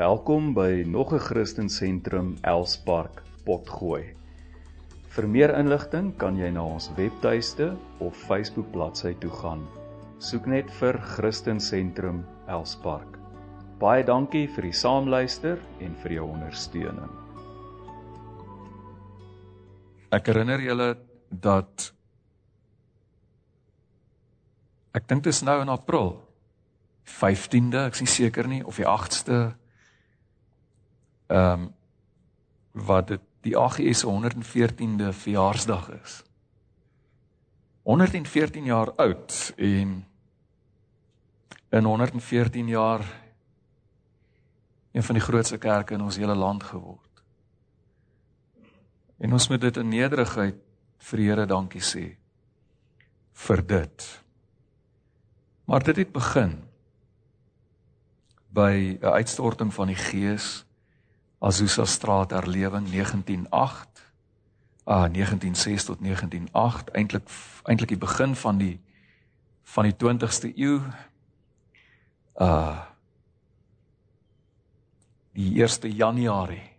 Welkom by nog 'n Christen Sentrum Elspark Potgooi. Vir meer inligting kan jy na ons webtuiste of Facebook bladsy toe gaan. Soek net vir Christen Sentrum Elspark. Baie dankie vir die saamluister en vir jou ondersteuning. Ek herinner julle dat ek dink dit is nou in April 15de, ek is nie seker nie of die 8ste ehm um, wat dit die AGS 114de verjaarsdag is. 114 jaar oud en in 114 jaar een van die grootste kerke in ons hele land geword. En ons moet dit in nederigheid vir die Here dankie sê vir dit. Maar dit het begin by 'n uitstorting van die Gees Azusa Straat herlewing 198 ah 1906 tot 1908 eintlik eintlik die begin van die van die 20ste eeu uh die 1 Januarie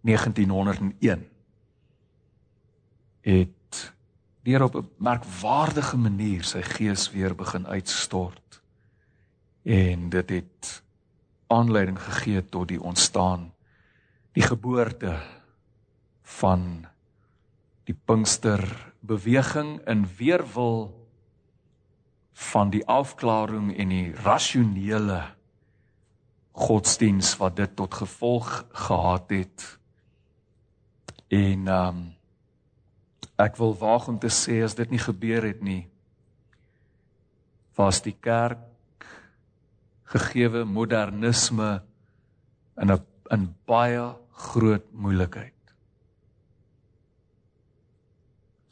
1901 het deur op 'n merkwaardige manier sy gees weer begin uitstort en dit het aanleiding gegee tot die ontstaan die geboorte van die Pinkster beweging in weerwil van die afklaring en die rasionele godsdiens wat dit tot gevolg gehad het. En um, ek wil waag om te sê as dit nie gebeur het nie was die kerk gegeewe modernisme in 'n in baie groot moeilikheid.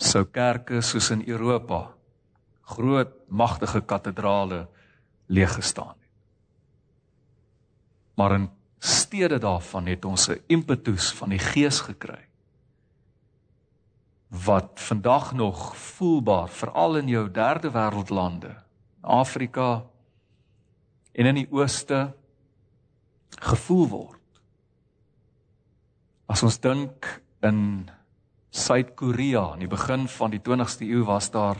Sou kerke soos in Europa groot magtige kathedrale leeg gestaan het. Maar in steede daarvan het ons 'n impetus van die Gees gekry wat vandag nog voelbaar veral in jou derde wêreldlande Afrika en in die ooste gevoel word. As ons dink in Suid-Korea in die begin van die 20ste eeu was daar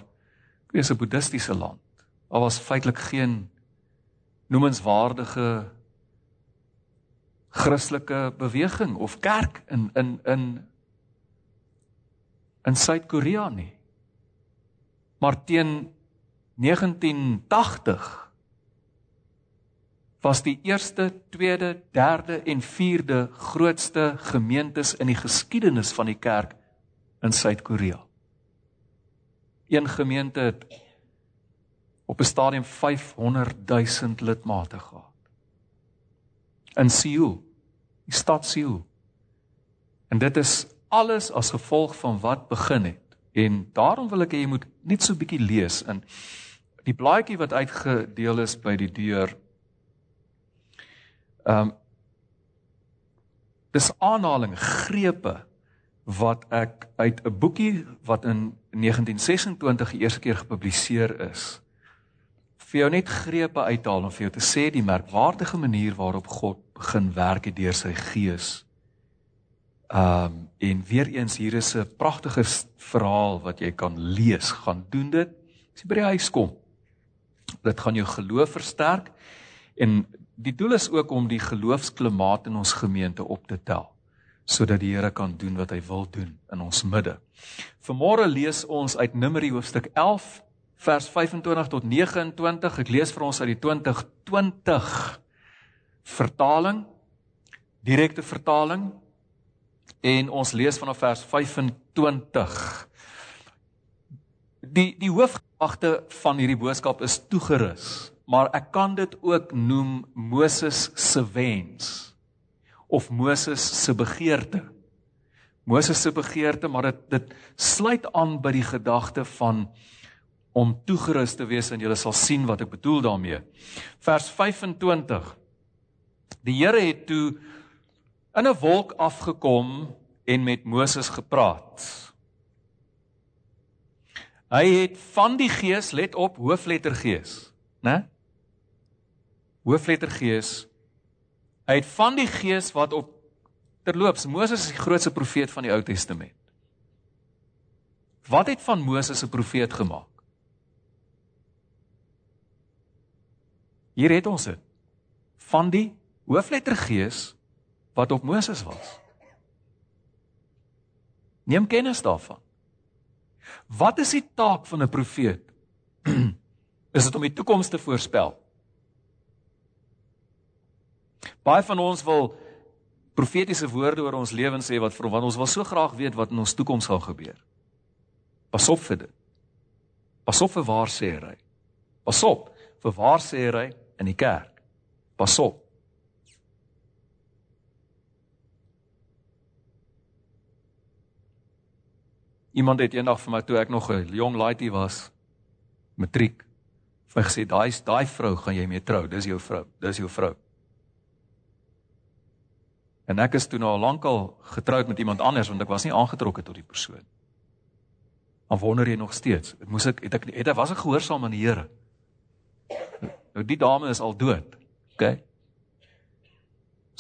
wees 'n boeddhistiese land. Daar was feitelik geen noemenswaardige Christelike beweging of kerk in in in in Suid-Korea nie. Maar teen 1980 was die eerste, tweede, derde en vierde grootste gemeentes in die geskiedenis van die kerk in Suid-Korea. Een gemeente het op 'n stadium 500 000 lidmate gehad. In Seoul, die stad Seoul. En dit is alles as gevolg van wat begin het. En daarom wil ek hê jy moet net so 'n bietjie lees in die blaadjie wat uitgedeel is by die deur Ehm um, dis aanhaling grepe wat ek uit 'n boekie wat in 1926 die eerste keer gepubliseer is vir jou net grepe uithaal om vir jou te sê die merkwaardige manier waarop God begin werk het deur sy gees. Ehm um, en weer eens hier is 'n pragtige verhaal wat jy kan lees, gaan doen dit as jy by die huis kom. Dit gaan jou geloof versterk en die doel is ook om die geloofsklimaat in ons gemeente op te tel sodat die Here kan doen wat hy wil doen in ons midde. Vanmôre lees ons uit Numeri hoofstuk 11 vers 25 tot 29. Ek lees vir ons uit die 2020 vertaling, direkte vertaling en ons lees vanaf vers 25. Die die hoofgedagte van hierdie boodskap is toegerus maar ek kan dit ook noem Moses se wens of Moses se begeerte. Moses se begeerte, maar dit dit sluit aan by die gedagte van om toegerus te wees en jy sal sien wat ek bedoel daarmee. Vers 25. Die Here het toe in 'n wolk afgekom en met Moses gepraat. Hy het van die Gees, let op, hoofletter Gees, né? Hoofletter Gees Hy het van die gees wat op terloops Moses is die grootste profeet van die Ou Testament. Wat het van Moses 'n profeet gemaak? Hier het ons dit. Van die hoofletter Gees wat op Moses was. Neem kennis daarvan. Wat is die taak van 'n profeet? is dit om die toekoms te voorspel? Baie van ons wil profetiese woorde oor ons lewens sê wat wat ons wil so graag weet wat in ons toekoms gaan gebeur. Pas op vir dit. Pas op vir waarsêery. Pas op vir waarsêery in die kerk. Pas op. Iemand het eendag vir my toe ek nog 'n jong laaitie was, matriek, vir gesê daai daai vrou gaan jy mee trou, dis jou vrou, dis jou vrou. En ek is toe nou al lankal getroud met iemand anders want ek was nie aangetrokke tot die persoon. Dan wonder jy nog steeds, moes ek het ek het ek was ek gehoorsaam aan die Here. Nou die dame is al dood. OK.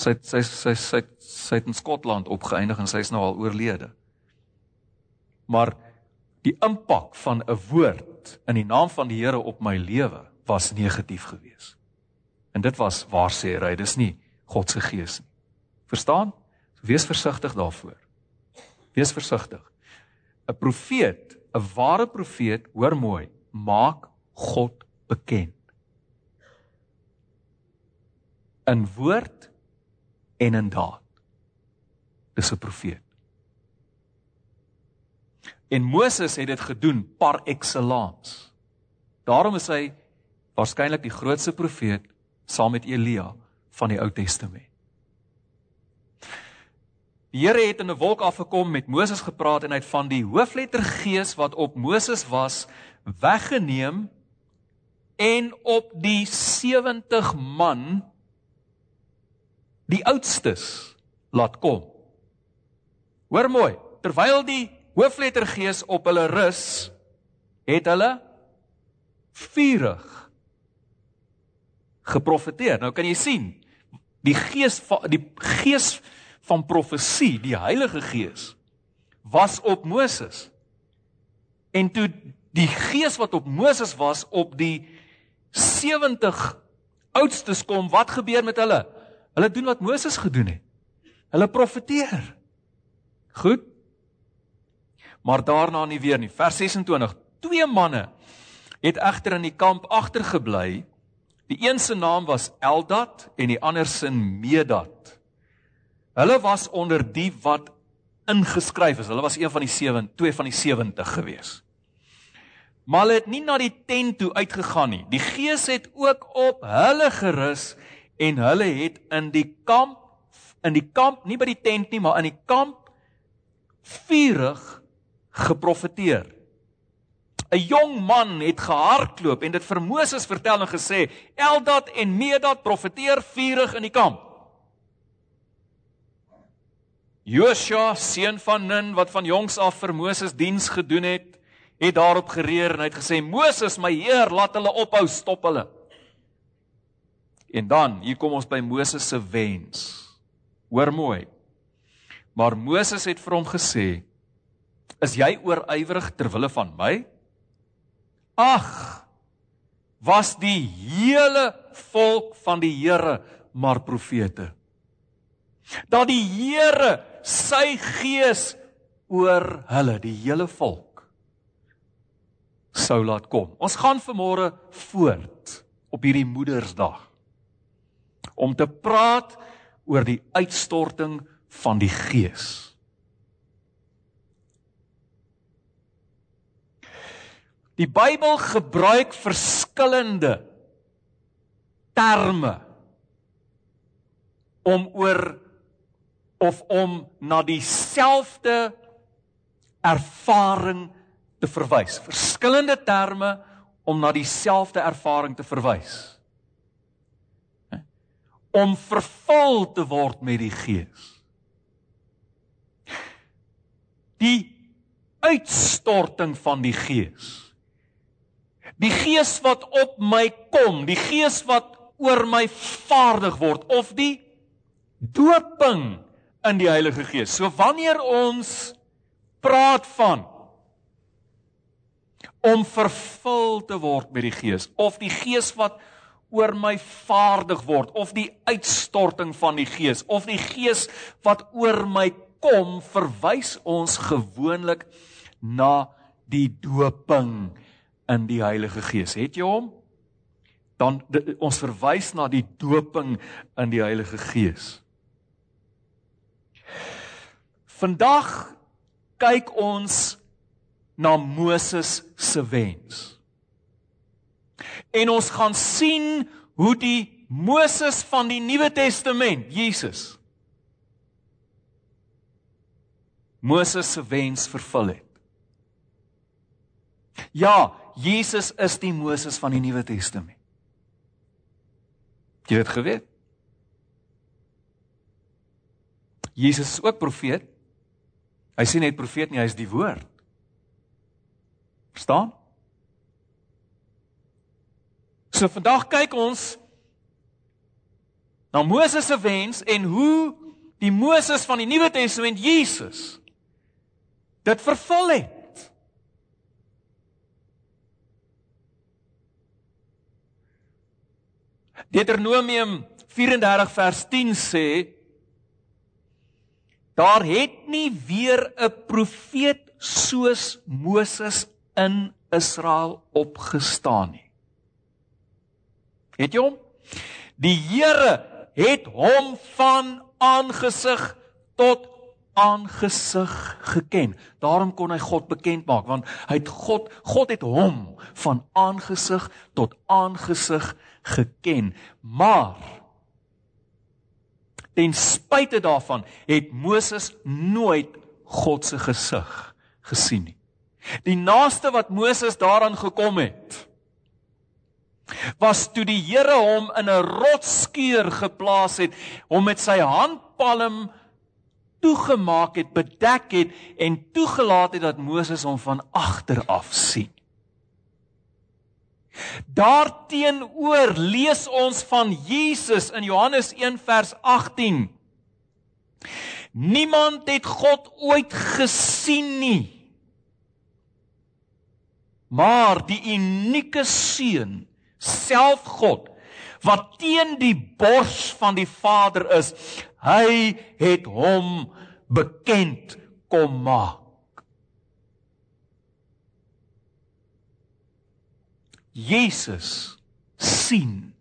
Sy sy sy sy sy het in Skotland opgeëindig en sy is nou al oorlede. Maar die impak van 'n woord in die naam van die Here op my lewe was negatief geweest. En dit was waar sê hy, dis nie God se gees nie. Verstaan? Wees versigtig daarvoor. Wees versigtig. 'n Profeet, 'n ware profeet, hoor mooi, maak God bekend in woord en in daad. Dis 'n profeet. En Moses het dit gedoen par excellence. Daarom is hy waarskynlik die grootste profeet saam met Elia van die Ou Testament. Die Here het in 'n wolk afgekom met Moses gepraat en hy het van die hoofletter Gees wat op Moses was weggeneem en op die 70 man die oudstes laat kom. Hoor mooi, terwyl die hooflettergees op hulle rus, het hulle vurig geprofeteer. Nou kan jy sien, die gees die gees van profesie, die Heilige Gees was op Moses. En toe die gees wat op Moses was op die 70 oudstes kom, wat gebeur met hulle? Hulle doen wat Moses gedoen het. Hulle profeteer. Goed. Maar daarna nie weer nie. Vers 26. Twee manne het egter in die kamp agtergebly. Die een se naam was Eldad en die ander se Medad. Hulle was onder die wat ingeskryf is. Hulle was een van die 7, twee van die 70 gewees. Maar hulle het nie na die tent toe uitgegaan nie. Die Gees het ook op hulle gerus en hulle het in die kamp in die kamp nie by die tent nie maar in die kamp vurig geprofeteer. 'n Jong man het gehardloop en dit vir Moses vertel en gesê: "Eldad en Medad profeteer vurig in die kamp." Joshua seun van Nun wat van jongs af vir Moses diens gedoen het, het daarop gereer en hy het gesê: "Moses, my Heer, laat hulle ophou, stop hulle." En dan, hier kom ons by Moses se wens. Hoor mooi. Maar Moses het vir hom gesê: "Is jy oorywerig ter wille van my?" Ag, was die hele volk van die Here maar profete. Dat die Here sy gees oor hulle, die hele volk sou laat kom. Ons gaan vanmôre voort op hierdie Moedersdag om te praat oor die uitstorting van die Gees. Die Bybel gebruik verskillende terme om oor of om na dieselfde ervaring te verwys. Verskillende terme om na dieselfde ervaring te verwys om vervul te word met die Gees. Die uitstorting van die Gees. Die Gees wat op my kom, die Gees wat oor my vaardig word of die Doping in die Heilige Gees. So wanneer ons praat van om vervul te word met die Gees of die Gees wat oor my vaardig word of die uitstorting van die Gees of die Gees wat oor my kom verwys ons gewoonlik na die doping in die Heilige Gees. Het jy hom? Dan ons verwys na die doping in die Heilige Gees. Vandag kyk ons na Moses se wens. En ons gaan sien hoe die Moses van die Nuwe Testament, Jesus Moses se wens vervul het. Ja, Jesus is die Moses van die Nuwe Testament. Jy het geweet. Jesus is ook profeet. Hy sê net profeet nie, hy is die woord. Verstaan? So vandag kyk ons na Moses se wens en hoe die Moses van die Nuwe Testament Jesus dit vervul het. Deuteronomium 34 vers 10 sê daar het nie weer 'n profeet soos Moses in Israel opgestaan nie. Het jy hom? Die Here het hom van aangesig tot aangesig geken. Daarom kon hy God bekend maak want hy het God God het hom van aangesig tot aangesig geken. Maar ten spyte daarvan het Moses nooit God se gesig gesien nie. Die naaste wat Moses daaraan gekom het was toe die Here hom in 'n rotskeur geplaas het, hom met sy handpalm toegemaak het, bedek het en toegelaat het dat Moses hom van agter af sien. Daarteenoor lees ons van Jesus in Johannes 1 vers 18. Niemand het God ooit gesien nie. Maar die unieke seun self God wat teen die bors van die Vader is, hy het hom bekend kom maak. Jesus sien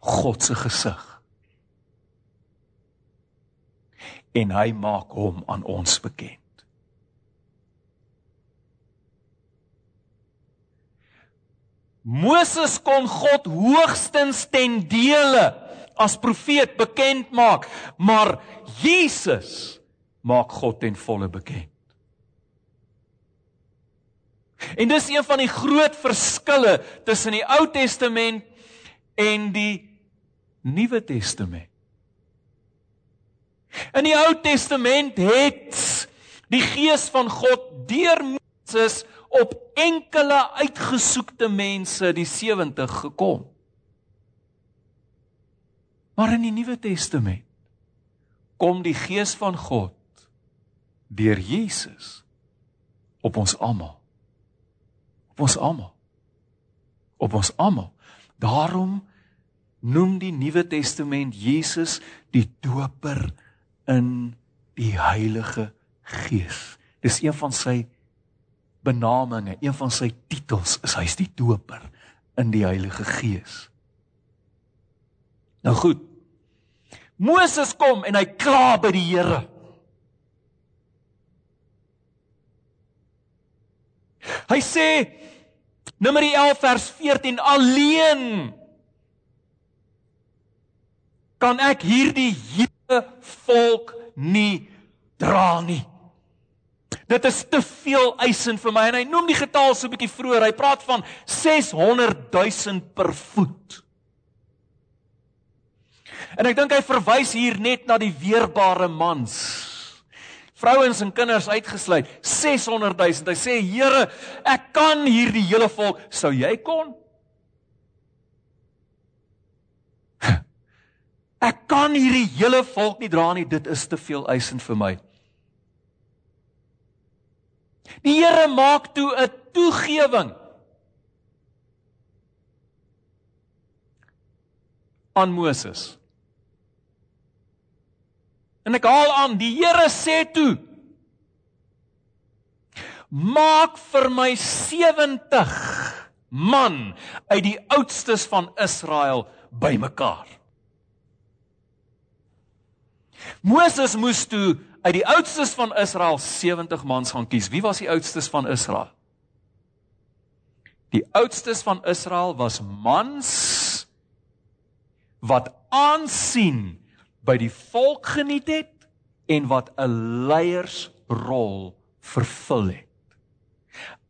God se gesig. En hy maak hom aan ons bekend. Moses kon God hoogstens ten dele as profeet bekend maak, maar Jesus maak God ten volle bekend. En dis een van die groot verskille tussen die Ou Testament en die Nuwe Testament. In die Ou Testament het die Gees van God deur Moses op enkele uitgesoekte mense die 70 gekom. Maar in die Nuwe Testament kom die Gees van God deur Jesus op ons almal. Op ons almal. Op ons almal. Daarom noem die Nuwe Testament Jesus die doper in die Heilige Gees. Dis een van sy benaminge, een van sy titels is hy's die doper in die Heilige Gees. Nou goed. Moses kom en hy kla by die Here. Hy sê Numeri 11 vers 14 alleen kan ek hierdie hele volk nie dra nie. Dit is te veel eisen vir my en hy noem die getal so 'n bietjie vroeër. Hy praat van 600 000 per voet. En ek dink hy verwys hier net na die weerbare mans. Vrouens en kinders uitgesluit. 600 000. Hy sê: "Here, ek kan hierdie hele volk, sou jy kon?" Ek kan hierdie hele volk nie dra nie, dit is te veel eisend vir my. Die Here maak toe 'n toegewing aan Moses. En ek haal aan, die Here sê toe: Maak vir my 70 man uit die oudstes van Israel bymekaar. Moses moes toe uit die oudstes van Israel 70 mans gaan kies. Wie was die oudstes van Israel? Die oudstes van Israel was mans wat aansien by die volk geniet het en wat 'n leiersrol vervul het.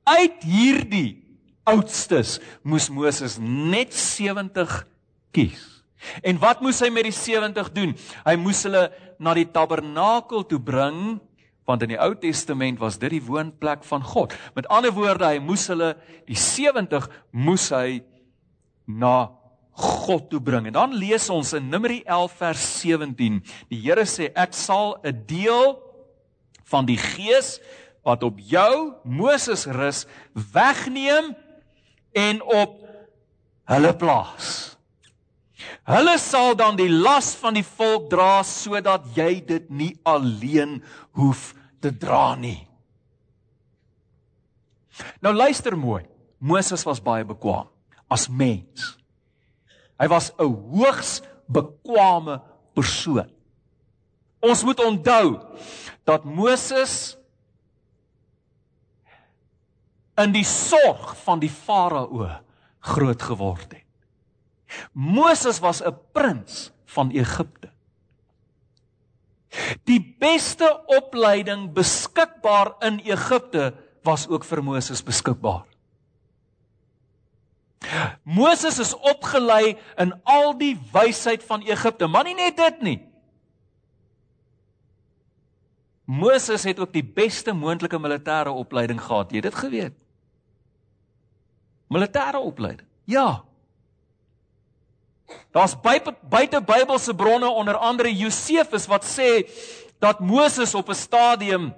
Uit hierdie oudstes moes Moses net 70 kies. En wat moes hy met die 70 doen? Hy moes hulle na die tabernakel toe bring want in die Ou Testament was dit die woonplek van God. Met ander woorde, hy moes hulle die 70 moes hy na God toe bring. En dan lees ons in Numeri 11 vers 17. Die Here sê ek sal 'n deel van die gees wat op jou Moses rus wegneem en op hulle plaas. Hulle sal dan die las van die volk dra sodat jy dit nie alleen hoef te dra nie. Nou luister mooi. Moses was baie bekwam as mens. Hy was 'n hoogs bekwame persoon. Ons moet onthou dat Moses in die sorg van die farao groot geword het. Moses was 'n prins van Egipte. Die beste opleiding beskikbaar in Egipte was ook vir Moses beskikbaar. Moses is opgelei in al die wysheid van Egipte, maar nie net dit nie. Moses het ook die beste moontlike militêre opleiding gehad. Jy het dit geweet? Militêre opleiding. Ja. Daar's buite Bybelse bronne onder andere Josefus wat sê dat Moses op 'n stadium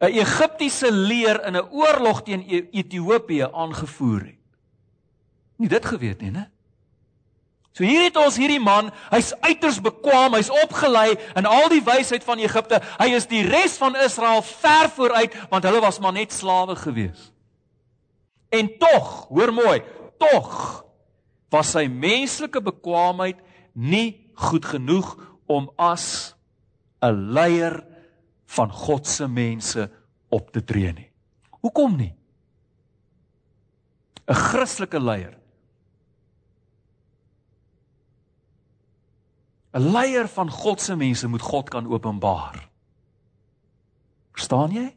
'n Egiptiese leer in 'n oorlog teen e- Ethiopië aangevoer het. Nie dit geweet nie, né? So hier het ons hierdie man, hy's uiters bekwam, hy's opgelei in al die wysheid van Egipte. Hy is die res van Israel ver vooruit want hulle was maar net slawe gewees. En tog, hoor mooi, tog was sy menslike bekwaamheid nie goed genoeg om as 'n leier van God se mense op te tree nie. Hoekom nie? 'n Christelike leier. 'n Leier van God se mense moet God kan openbaar. Verstaan jy?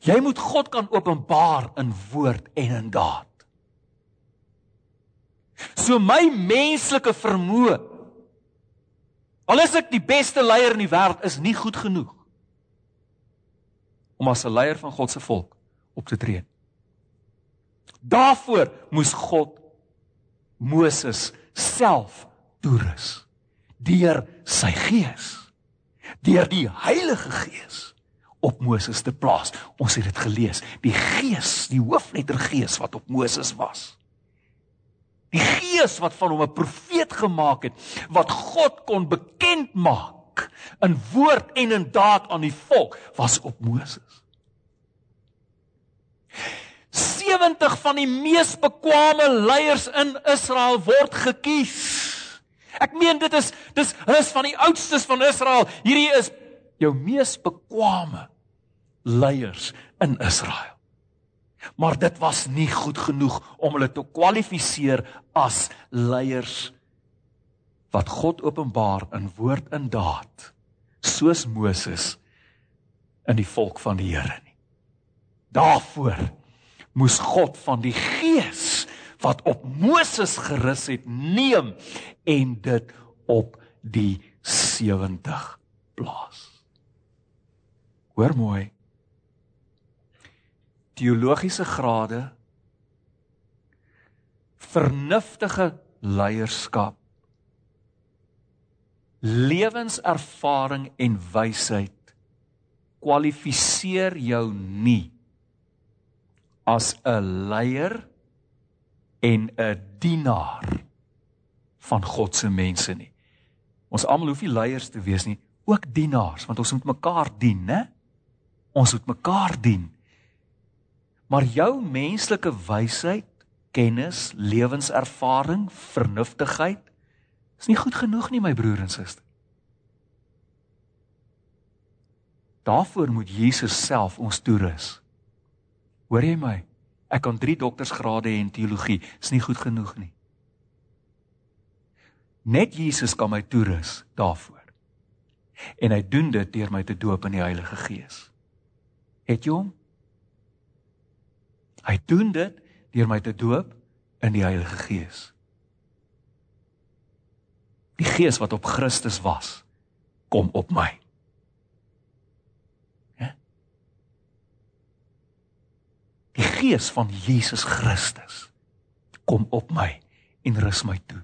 Jy moet God kan openbaar in woord en in daad. So my menslike vermoë al is ek die beste leier in die wêreld is nie goed genoeg om as 'n leier van God se volk op te tree. Daarvoor moes God Moses self toerus deur sy gees deur die Heilige Gees op Moses te plaas. Ons het dit gelees, die gees, die hoofletter gees wat op Moses was. Die Gees wat van hom 'n profeet gemaak het wat God kon bekend maak in woord en in daad aan die volk was op Moses. 70 van die mees bekwame leiers in Israel word gekies. Ek meen dit is dis is van die oudstes van Israel. Hierdie is jou mees bekwame leiers in Israel. Maar dit was nie goed genoeg om hulle te kwalifiseer as leiers wat God openbaar in woord en daad soos Moses in die volk van die Here nie. Daarvoor moes God van die gees wat op Moses gerus het neem en dit op die 70 plaas. Hoor mooi teologiese grade vernuftige leierskap. Lewenservaring en wysheid kwalifiseer jou nie as 'n leier en 'n dienaar van God se mense nie. Ons almal hoef nie leiers te wees nie, ook dienaars, want ons moet mekaar dien, né? Ons moet mekaar dien. Maar jou menslike wysheid, kennis, lewenservaring, vernuftigheid is nie goed genoeg nie, my broer en suster. Daarvoor moet Jesus self ons toerus. Hoor jy my? Ek kan 3 doktorsgrade hê in teologie, is nie goed genoeg nie. Net Jesus kan my toerus daarvoor. En hy doen dit deur my te doop in die Heilige Gees. Het jy hom? Hy doen dit deur my te doop in die Heilige Gees. Die Gees wat op Christus was, kom op my. Die gees van Jesus Christus kom op my en rus my toe.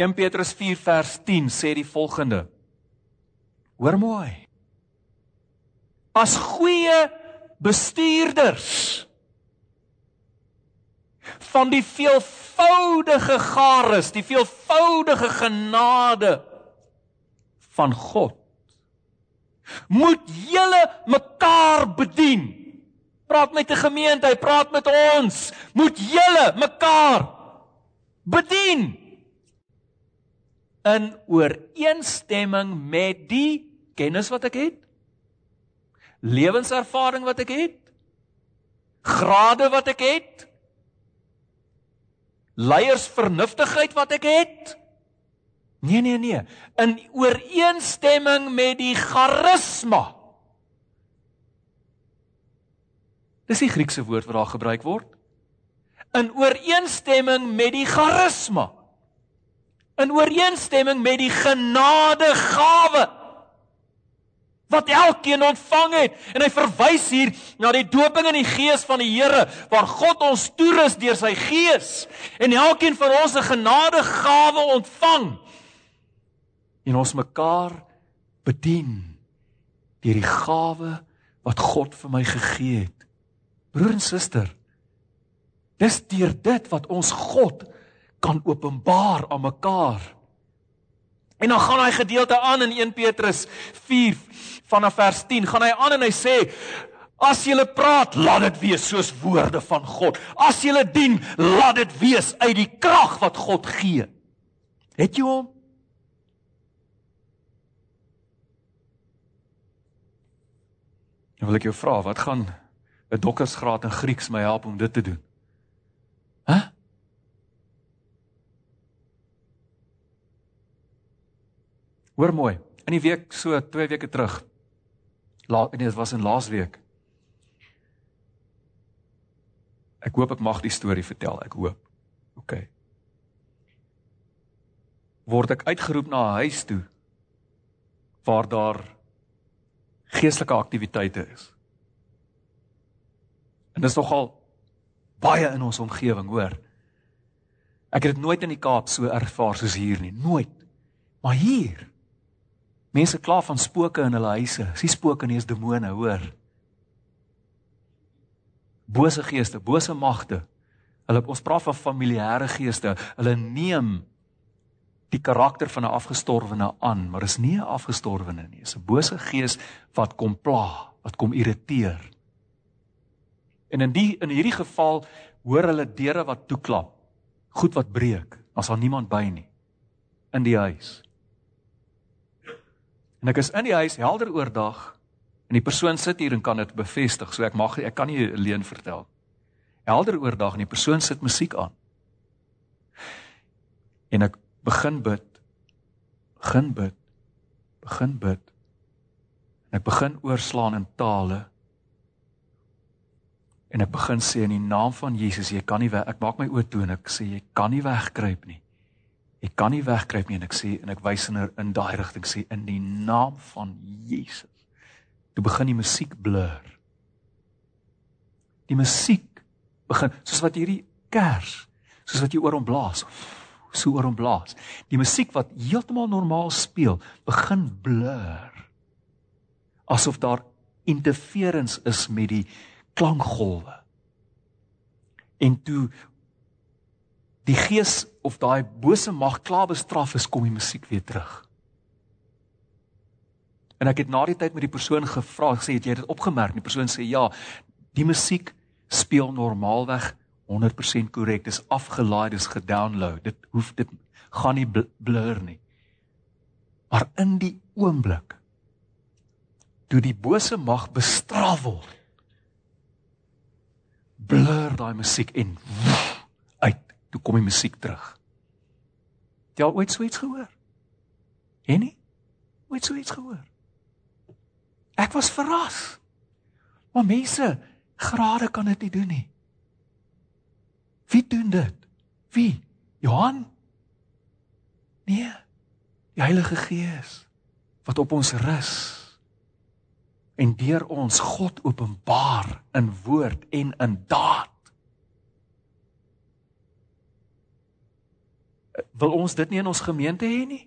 In Petrus 4 vers 10 sê die volgende: Hoor mooi. As goeie bestuurders van die veelvoudige gares, die veelvoudige genade van God moet julle mekaar bedien. Praat met die gemeente, hy praat met ons. Moet julle mekaar bedien in ooreenstemming met die kennis wat ek het. Lewenservaring wat ek het. Grade wat ek het. Leiersvernuftigheid wat ek het. Nee nee nee, in ooreenstemming met die charisma. Dis die Griekse woord wat daar gebruik word. In ooreenstemming met die charisma. In ooreenstemming met die genadegawe wat elkeen ontvang het en hy verwys hier na die doping in die gees van die Here waar God ons toerus deur sy gees en elkeen van ons 'n genadegawe ontvang en ons mekaar bedien deur die gawe wat God vir my gegee het. Broer en suster, dis deur dit wat ons God kan openbaar aan mekaar. En dan gaan hy gedeelte aan in 1 Petrus 4 vanaf vers 10 gaan hy aan en hy sê as jy praat laat dit wees soos woorde van God. As jy dien laat dit wees uit die krag wat God gee. Het jy hom? Wil ek jou vra, wat gaan 'n doktersgraad in Grieks my help om dit te doen? Hæ? Huh? Hoor mooi. In die week so 2 weke terug. Laat nee, dit was in laasweek. Ek hoop ek mag die storie vertel. Ek hoop. OK. Word ek uitgeroep na 'n huis toe waar daar geestelike aktiwiteite is. En dis nogal baie in ons omgewing, hoor. Ek het dit nooit in die Kaap so ervaar soos hier nie, nooit. Maar hier mense kla van spooke in hulle huise. Dis spooke nie, is demone, hoor. Bose geeste, bose magte. Hulle ons praat van familiêre geeste. Hulle neem die karakter van 'n afgestorwene aan, maar is nie 'n afgestorwene nie. Dis 'n bose gees wat kom pla, wat kom irriteer. En in die in hierdie geval hoor hulle deure wat toeklap, goed wat breek, as daar niemand by nie in die huis. En ek is in die huis helder oordag en die persoon sit hier en kan dit bevestig, so ek mag ek kan nie alleen vertel. Helder oordag en die persoon sit musiek aan. En ek begin bid. Begin bid. Begin bid. En ek begin oorslaan in tale. En ek begin sê in die naam van Jesus, jy kan nie weg, ek maak my oë toe en ek sê jy kan nie wegkruip nie. Jy kan nie wegkruip nie en ek sê en ek wys in in daai rigting sê in die naam van Jesus. Toe begin die musiek blur. Die musiek begin soos wat hierdie kers, soos wat jy oor hom blaas. So oor hom blaas. Die musiek wat heeltemal normaal speel, begin blur. Asof daar interference is met die klankgolwe. En toe die gees of daai bose mag klaar bestraf is, kom die musiek weer terug. En ek het na die tyd met die persoon gevra, gesê het jy dit opgemerk? Die persoon sê ja, die musiek speel normaalweg 100% korrek. Dis afgelaai, dis gedownload. Dit hoef dit gaan nie blur nie. Maar in die oomblik toe die bose mag bestraf word, blur daai musiek en uit, toe kom die musiek terug. Het jy al ooit so iets gehoor? En nie? Ooit so iets gehoor? Ek was verras. Maar mense, grade kan dit nie doen nie. Wie doen dit? Wie? Johan? Nee. Die Heilige Gees wat op ons rus en deur ons God openbaar in woord en in daad. Wil ons dit nie in ons gemeente hê nie?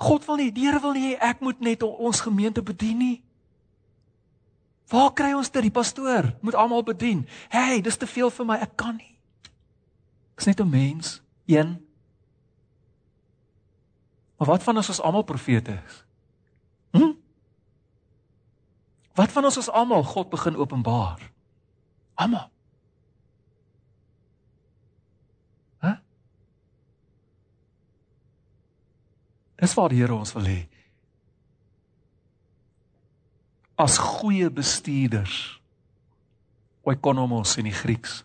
God wil nie, die Here wil nie ek moet net ons gemeente bedien nie. Waar kry ons dit? Die pastoor moet almal bedien. Hey, dis te veel vir my. Ek kan nie. Ek's net 'n mens, een. Maar wat van as ons almal profete is? Hm? Wat van as ons almal God begin openbaar? Almal. Dis waar die Here ons wil hê. As goeie bestuurders. Oikonomos in die Grieks.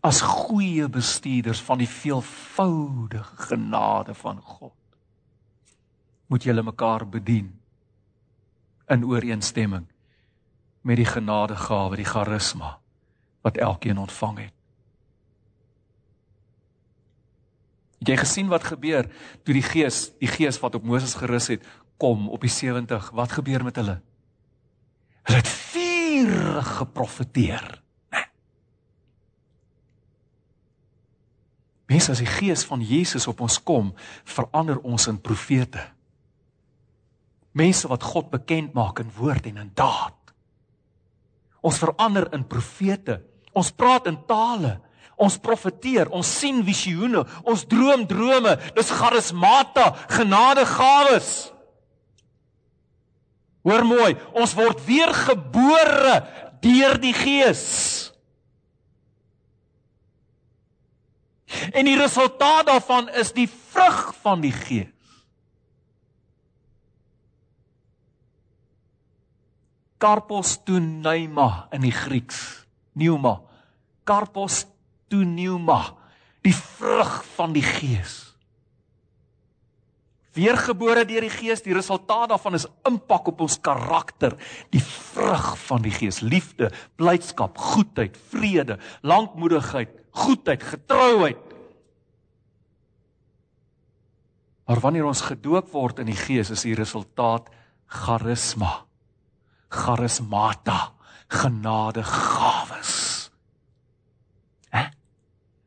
As goeie bestuurders van die veelvoudige genade van God. Moet julle mekaar bedien in ooreenstemming met die genadegawe, die charisma wat elkeen ontvang het. Het jy gesien wat gebeur toe die gees, die gees wat op Moses gerus het, kom op die 70? Wat gebeur met hulle? Hulle het vurig geprofeteer. Mense as die gees van Jesus op ons kom, verander ons in profete. Mense wat God bekend maak in woord en in daad. Ons verander in profete. Ons praat in tale. Ons profeteer, ons sien visioene, ons droom drome. Dis charismata, genadegawes. Hoor mooi, ons word weer gebore deur die Gees. En die resultaat daarvan is die vrug van die Gees. Karpos tu neuma in die Grieks. Pneuma. Karpos pneuma, die vrug van die Gees. Weergebore deur die Gees, die resultaat daarvan is impak op ons karakter, die vrug van die Gees, liefde, blydskap, goedheid, vrede, lankmoedigheid, goedheid, getrouheid. Maar wanneer ons gedoop word in die Gees, is die resultaat charisma, charismata, genadegawes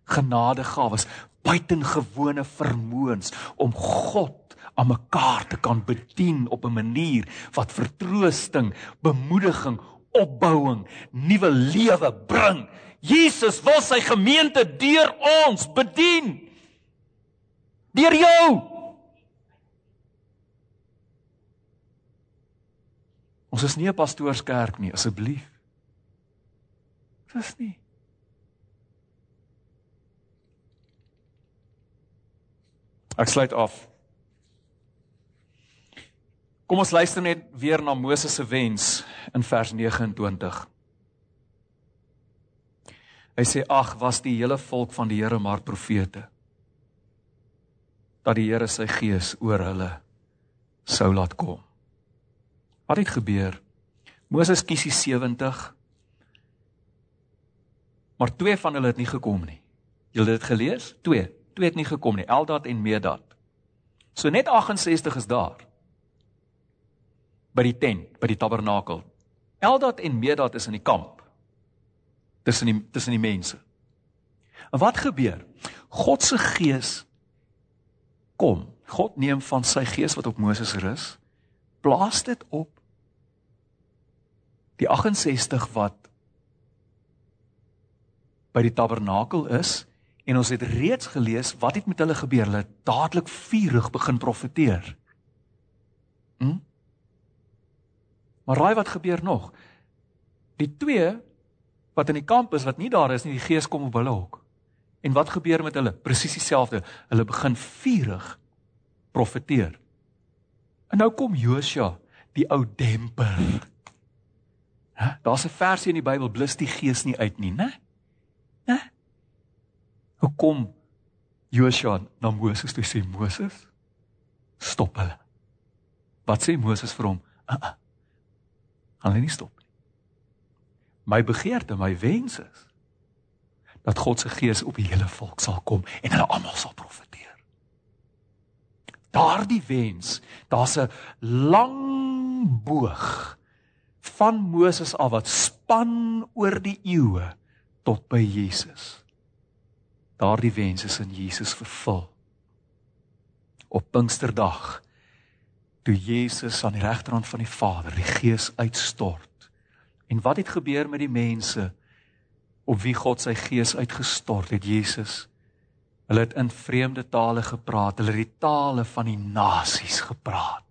genadegawes, buitengewone vermoëns om God aan mekaar te kan bedien op 'n manier wat vertroosting, bemoediging, opbouing, nuwe lewe bring. Jesus wil sy gemeente deur ons bedien. Deur jou. Ons is nie 'n pastoorskerk nie, asseblief. Dis nie. Ek sluit af. Kom ons luister net weer na Moses se wens in vers 29. Hy sê ag was die hele volk van die Here maar profete dat die Here sy gees oor hulle sou laat kom. Wat het gebeur? Moses kies die 70 maar twee van hulle het nie gekom nie. Jy het dit gelees? Twee twee het nie gekom nie, Eldad en Medad. So net 68 is daar. by die tent, by die tabernakel. Eldad en Medad is in die kamp tussen die tussen die mense. En wat gebeur? God se gees kom. God neem van sy gees wat op Moses rus, plaas dit op die 68 wat by die tabernakel is en ons het reeds gelees wat het met hulle gebeur. Hulle het dadelik vurig begin profeteer. Hm? Maar raai wat gebeur nog? Die twee wat in die kamp is wat nie daar is nie, die gees kom op hulle ook. En wat gebeur met hulle? Presies dieselfde. Hulle begin vurig profeteer. En nou kom Josua, die ou demper. Hæ? Daar's 'n versie in die Bybel blus die gees nie uit nie, né? Né? Kom Josua na Moses toe sê Moses, stop hulle. Wat sê Moses vir hom? Uh -uh. Hulle nie stop nie. My begeerte, my wens is dat God se gees op die hele volk sal kom en hulle almal sal profeteer. Daardie wens, daar's 'n lang boog van Moses af wat span oor die eeue tot by Jesus. Daardie wens is in Jesus vervul. Op Pinksterdag toe Jesus aan die regterhand van die Vader die Gees uitstort. En wat het gebeur met die mense op wie God sy Gees uitgestort het? Jesus Hulle het in vreemde tale gepraat, hulle het die tale van die nasies gepraat.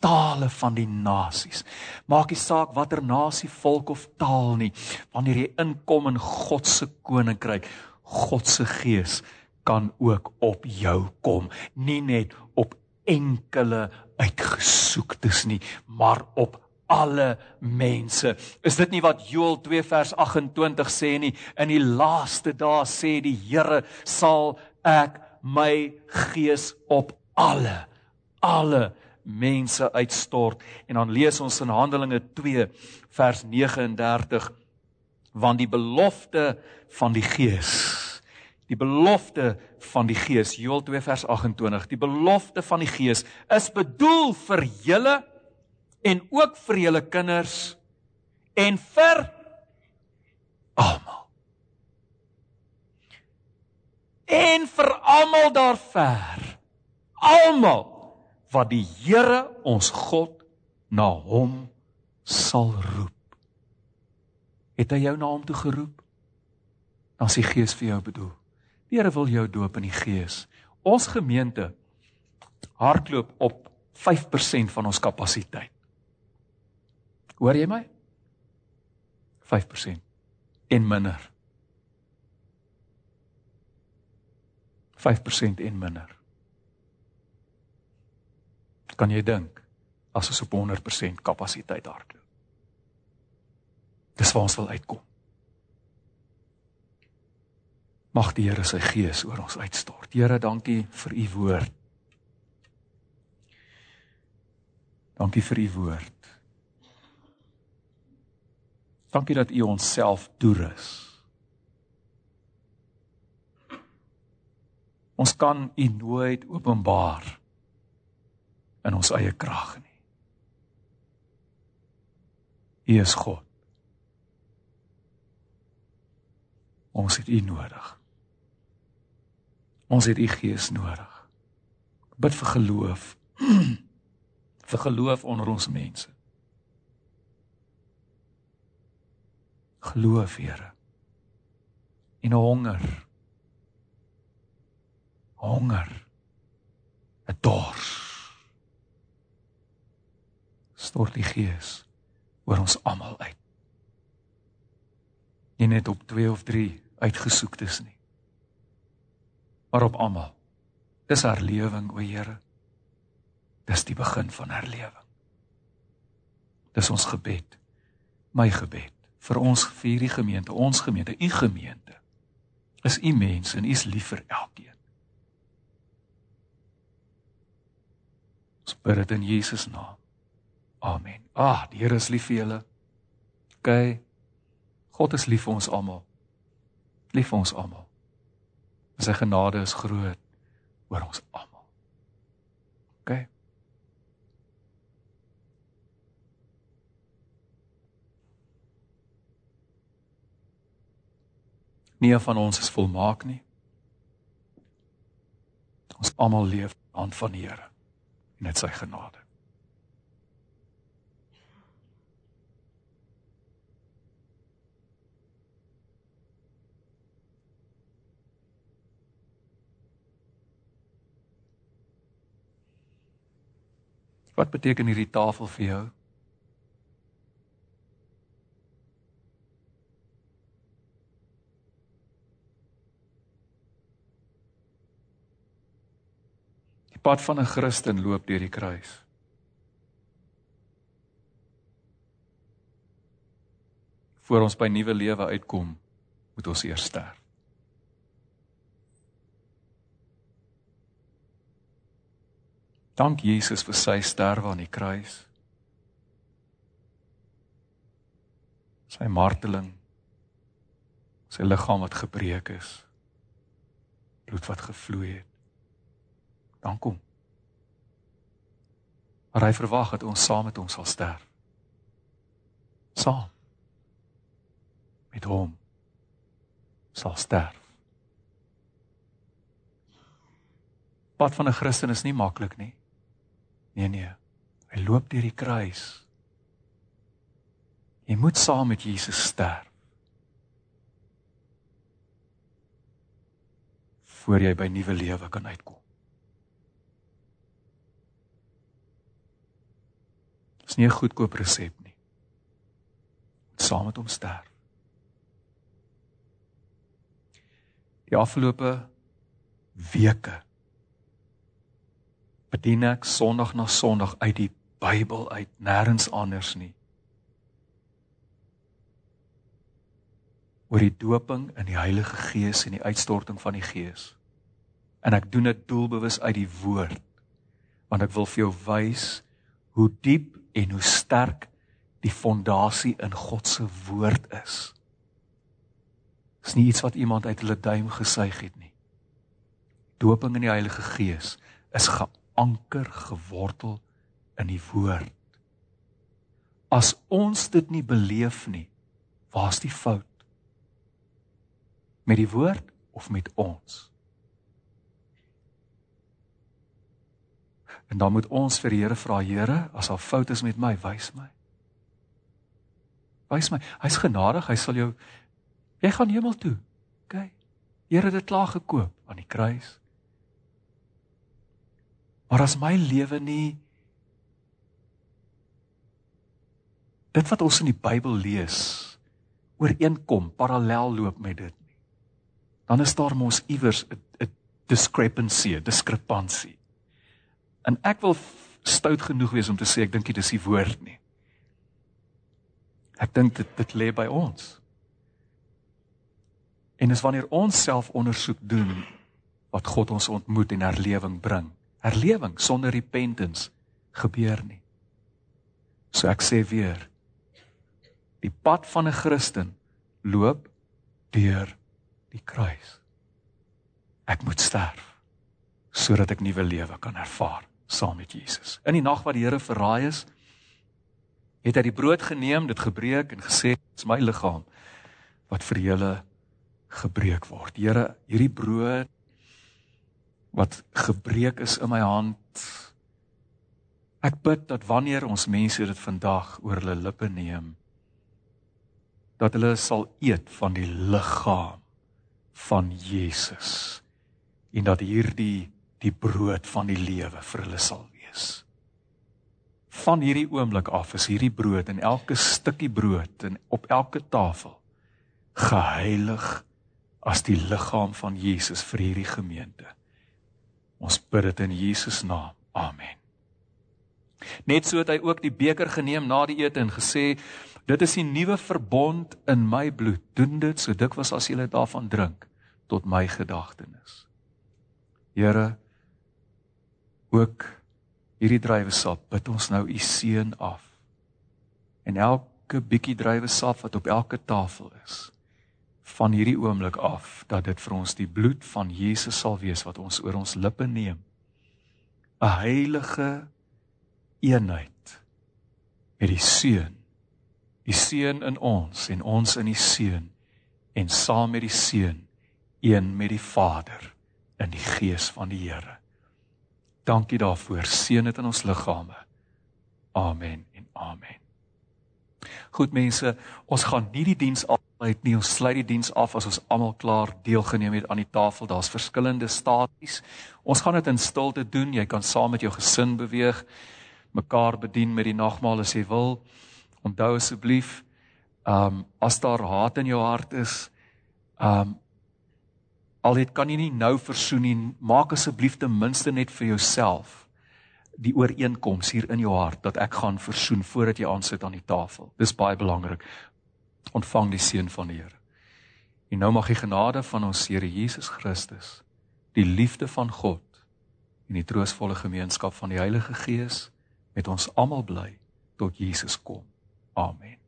Tale van die nasies. Maak nie saak watter nasie, volk of taal nie, wanneer jy inkom in God se koninkryk, God se Gees kan ook op jou kom, nie net op enkele uitgesoektes nie, maar op alle mense. Is dit nie wat Joël 2 vers 28 sê nie? In die laaste dae sê die Here sal ek my gees op alle alle mense uitstort. En dan lees ons in Handelinge 2 vers 39 want die belofte van die gees die belofte van die gees Joël 2 vers 28 die belofte van die gees is bedoel vir julle en ook vir julle kinders en vir almal. En vir almal daar ver. Almal wat die Here ons God na hom sal roep het hy jou na hom toe geroep dan is die gees vir jou bedoel Die Here wil jou doop in die Gees. Ons gemeente hardloop op 5% van ons kapasiteit. Hoor jy my? 5% en minder. 5% en minder. Kan jy dink as ons op 100% kapasiteit hardloop? Dis waar ons wil uitkom. Mag die Here sy gees oor ons uitstort. Here, dankie vir u woord. Dankie vir u woord. Dankie dat u ons self toerus. Ons kan u nooit openbaar in ons eie krag nie. U is God. Ons het u nodig. Ons het u gees nodig. Bid vir geloof. vir geloof onder ons mense. Geloof, Here. En honger. Honger. 'n Dors. Stort die gees oor ons almal uit. Nie net op 2 of 3 uitgesoektes nie maar op almal. Dis herlewing, o Here. Dis die begin van herlewing. Dis ons gebed. My gebed vir ons vir die gemeente, ons gemeente, u gemeente. Is u mense en u is lief vir elkeen. Ons bid dit in Jesus naam. Amen. Ag, die Here is lief vir julle. OK. God is lief vir ons almal. Lief vir ons almal. En sy genade is groot oor ons almal. OK. Nie een van ons is volmaak nie. Ons almal leef aan van die Here en dit sy genade. Wat beteken hierdie tafel vir jou? Die pad van 'n Christen loop deur die kruis. Voor ons by nuwe lewe uitkom, moet ons eers sterf. Dank Jesus vir sy sterwe aan die kruis. Sy marteling. Sy liggaam wat gebreek is. Bloed wat gevloei het. Dank hom. Maar hy verwag dat ons saam met hom sal sterf. Saam met hom sal sterf. Pad van 'n Christen is nie maklik nie. Nee nee. Hy loop deur die kruis. Jy moet saam met Jesus sterf. voor jy by nuwe lewe kan uitkom. Dis nie 'n goedkoop resep nie. Saam met hom sterf. Die afgelope weke bedien ek Sondag na Sondag uit die Bybel uit, nêrens anders nie. oor die doping in die Heilige Gees en die uitstorting van die Gees. En ek doen dit doelbewus uit die woord want ek wil vir jou wys hoe diep en hoe sterk die fondasie in God se woord is. Dis nie iets wat iemand uit hulle duim gesuig het nie. Doping in die Heilige Gees is geanker gewortel in die woord. As ons dit nie beleef nie, waar's die fout? Met die woord of met ons? En dan moet ons vir die Here vra, Here, as daar fout is met my, wys my. Wys my. Hy's genadig, hy sal jou jy gaan hemel toe. OK. Here het dit klaar gekoop aan die kruis. Maar as my lewe nie dit wat ons in die Bybel lees ooreenkom, parallel loop met dit nie. Dan is daar mos iewers 'n discrepancy, 'n diskrepansie. En ek wil stout genoeg wees om te sê ek dink dit is die woord nie. Ek dink dit dit lê by ons. En is wanneer ons self ondersoek doen wat God ons ontmoet en herlewing bring. Herlewing sonder repentance gebeur nie. So ek sê weer die pad van 'n Christen loop deur die kruis. Ek moet sterf sodat ek nuwe lewe kan ervaar saam met Jesus. In die nag wat die Here verraai is, het hy die brood geneem, dit gebreek en gesê, "Dit is my liggaam wat vir julle gebreek word." Here, hierdie brood wat gebreek is in my hand. Ek bid dat wanneer ons mense dit vandag oor hulle lippe neem, dat hulle sal eet van die liggaam van Jesus en dat hierdie die brood van die lewe vir hulle sal wees. Van hierdie oomblik af is hierdie brood en elke stukkie brood en op elke tafel geheilig as die liggaam van Jesus vir hierdie gemeente. Ons bid dit in Jesus naam. Amen. Net so het hy ook die beker geneem na die ete en gesê: "Dit is die nuwe verbond in my bloed. Doen dit so dikwels as jy daarvan drink tot my gedagtenis." Here, ook hierdie druiwesap bid ons nou u seën af. En elke bietjie druiwesap wat op elke tafel is van hierdie oomblik af dat dit vir ons die bloed van Jesus sal wees wat ons oor ons lippe neem. 'n Heilige eenheid met die seun. Die seun in ons en ons in die seun en saam met die Seun een met die Vader in die gees van die Here. Dankie daarvoor. Seën dit in ons liggame. Amen en amen. Goed mense, ons gaan nie die diens afsluit nie. Ons sluit die diens af as ons almal klaar deelgeneem het aan die tafel. Daar's verskillende stasies. Ons gaan dit in stilte doen. Jy kan saam met jou gesin beweeg, mekaar bedien met die nagmaal as jy wil. Onthou asseblief, ehm um, as daar haat in jou hart is, ehm um, al dit kan jy nie nou versoen nie, maak asseblief ten minste net vir jouself die ooreenkoms hier in jou hart dat ek gaan versoen voordat jy aansit aan die tafel. Dis baie belangrik. Ontvang die seën van die Here. En nou mag die genade van ons Here Jesus Christus, die liefde van God en die troostvolle gemeenskap van die Heilige Gees met ons almal bly tot Jesus kom. Amen.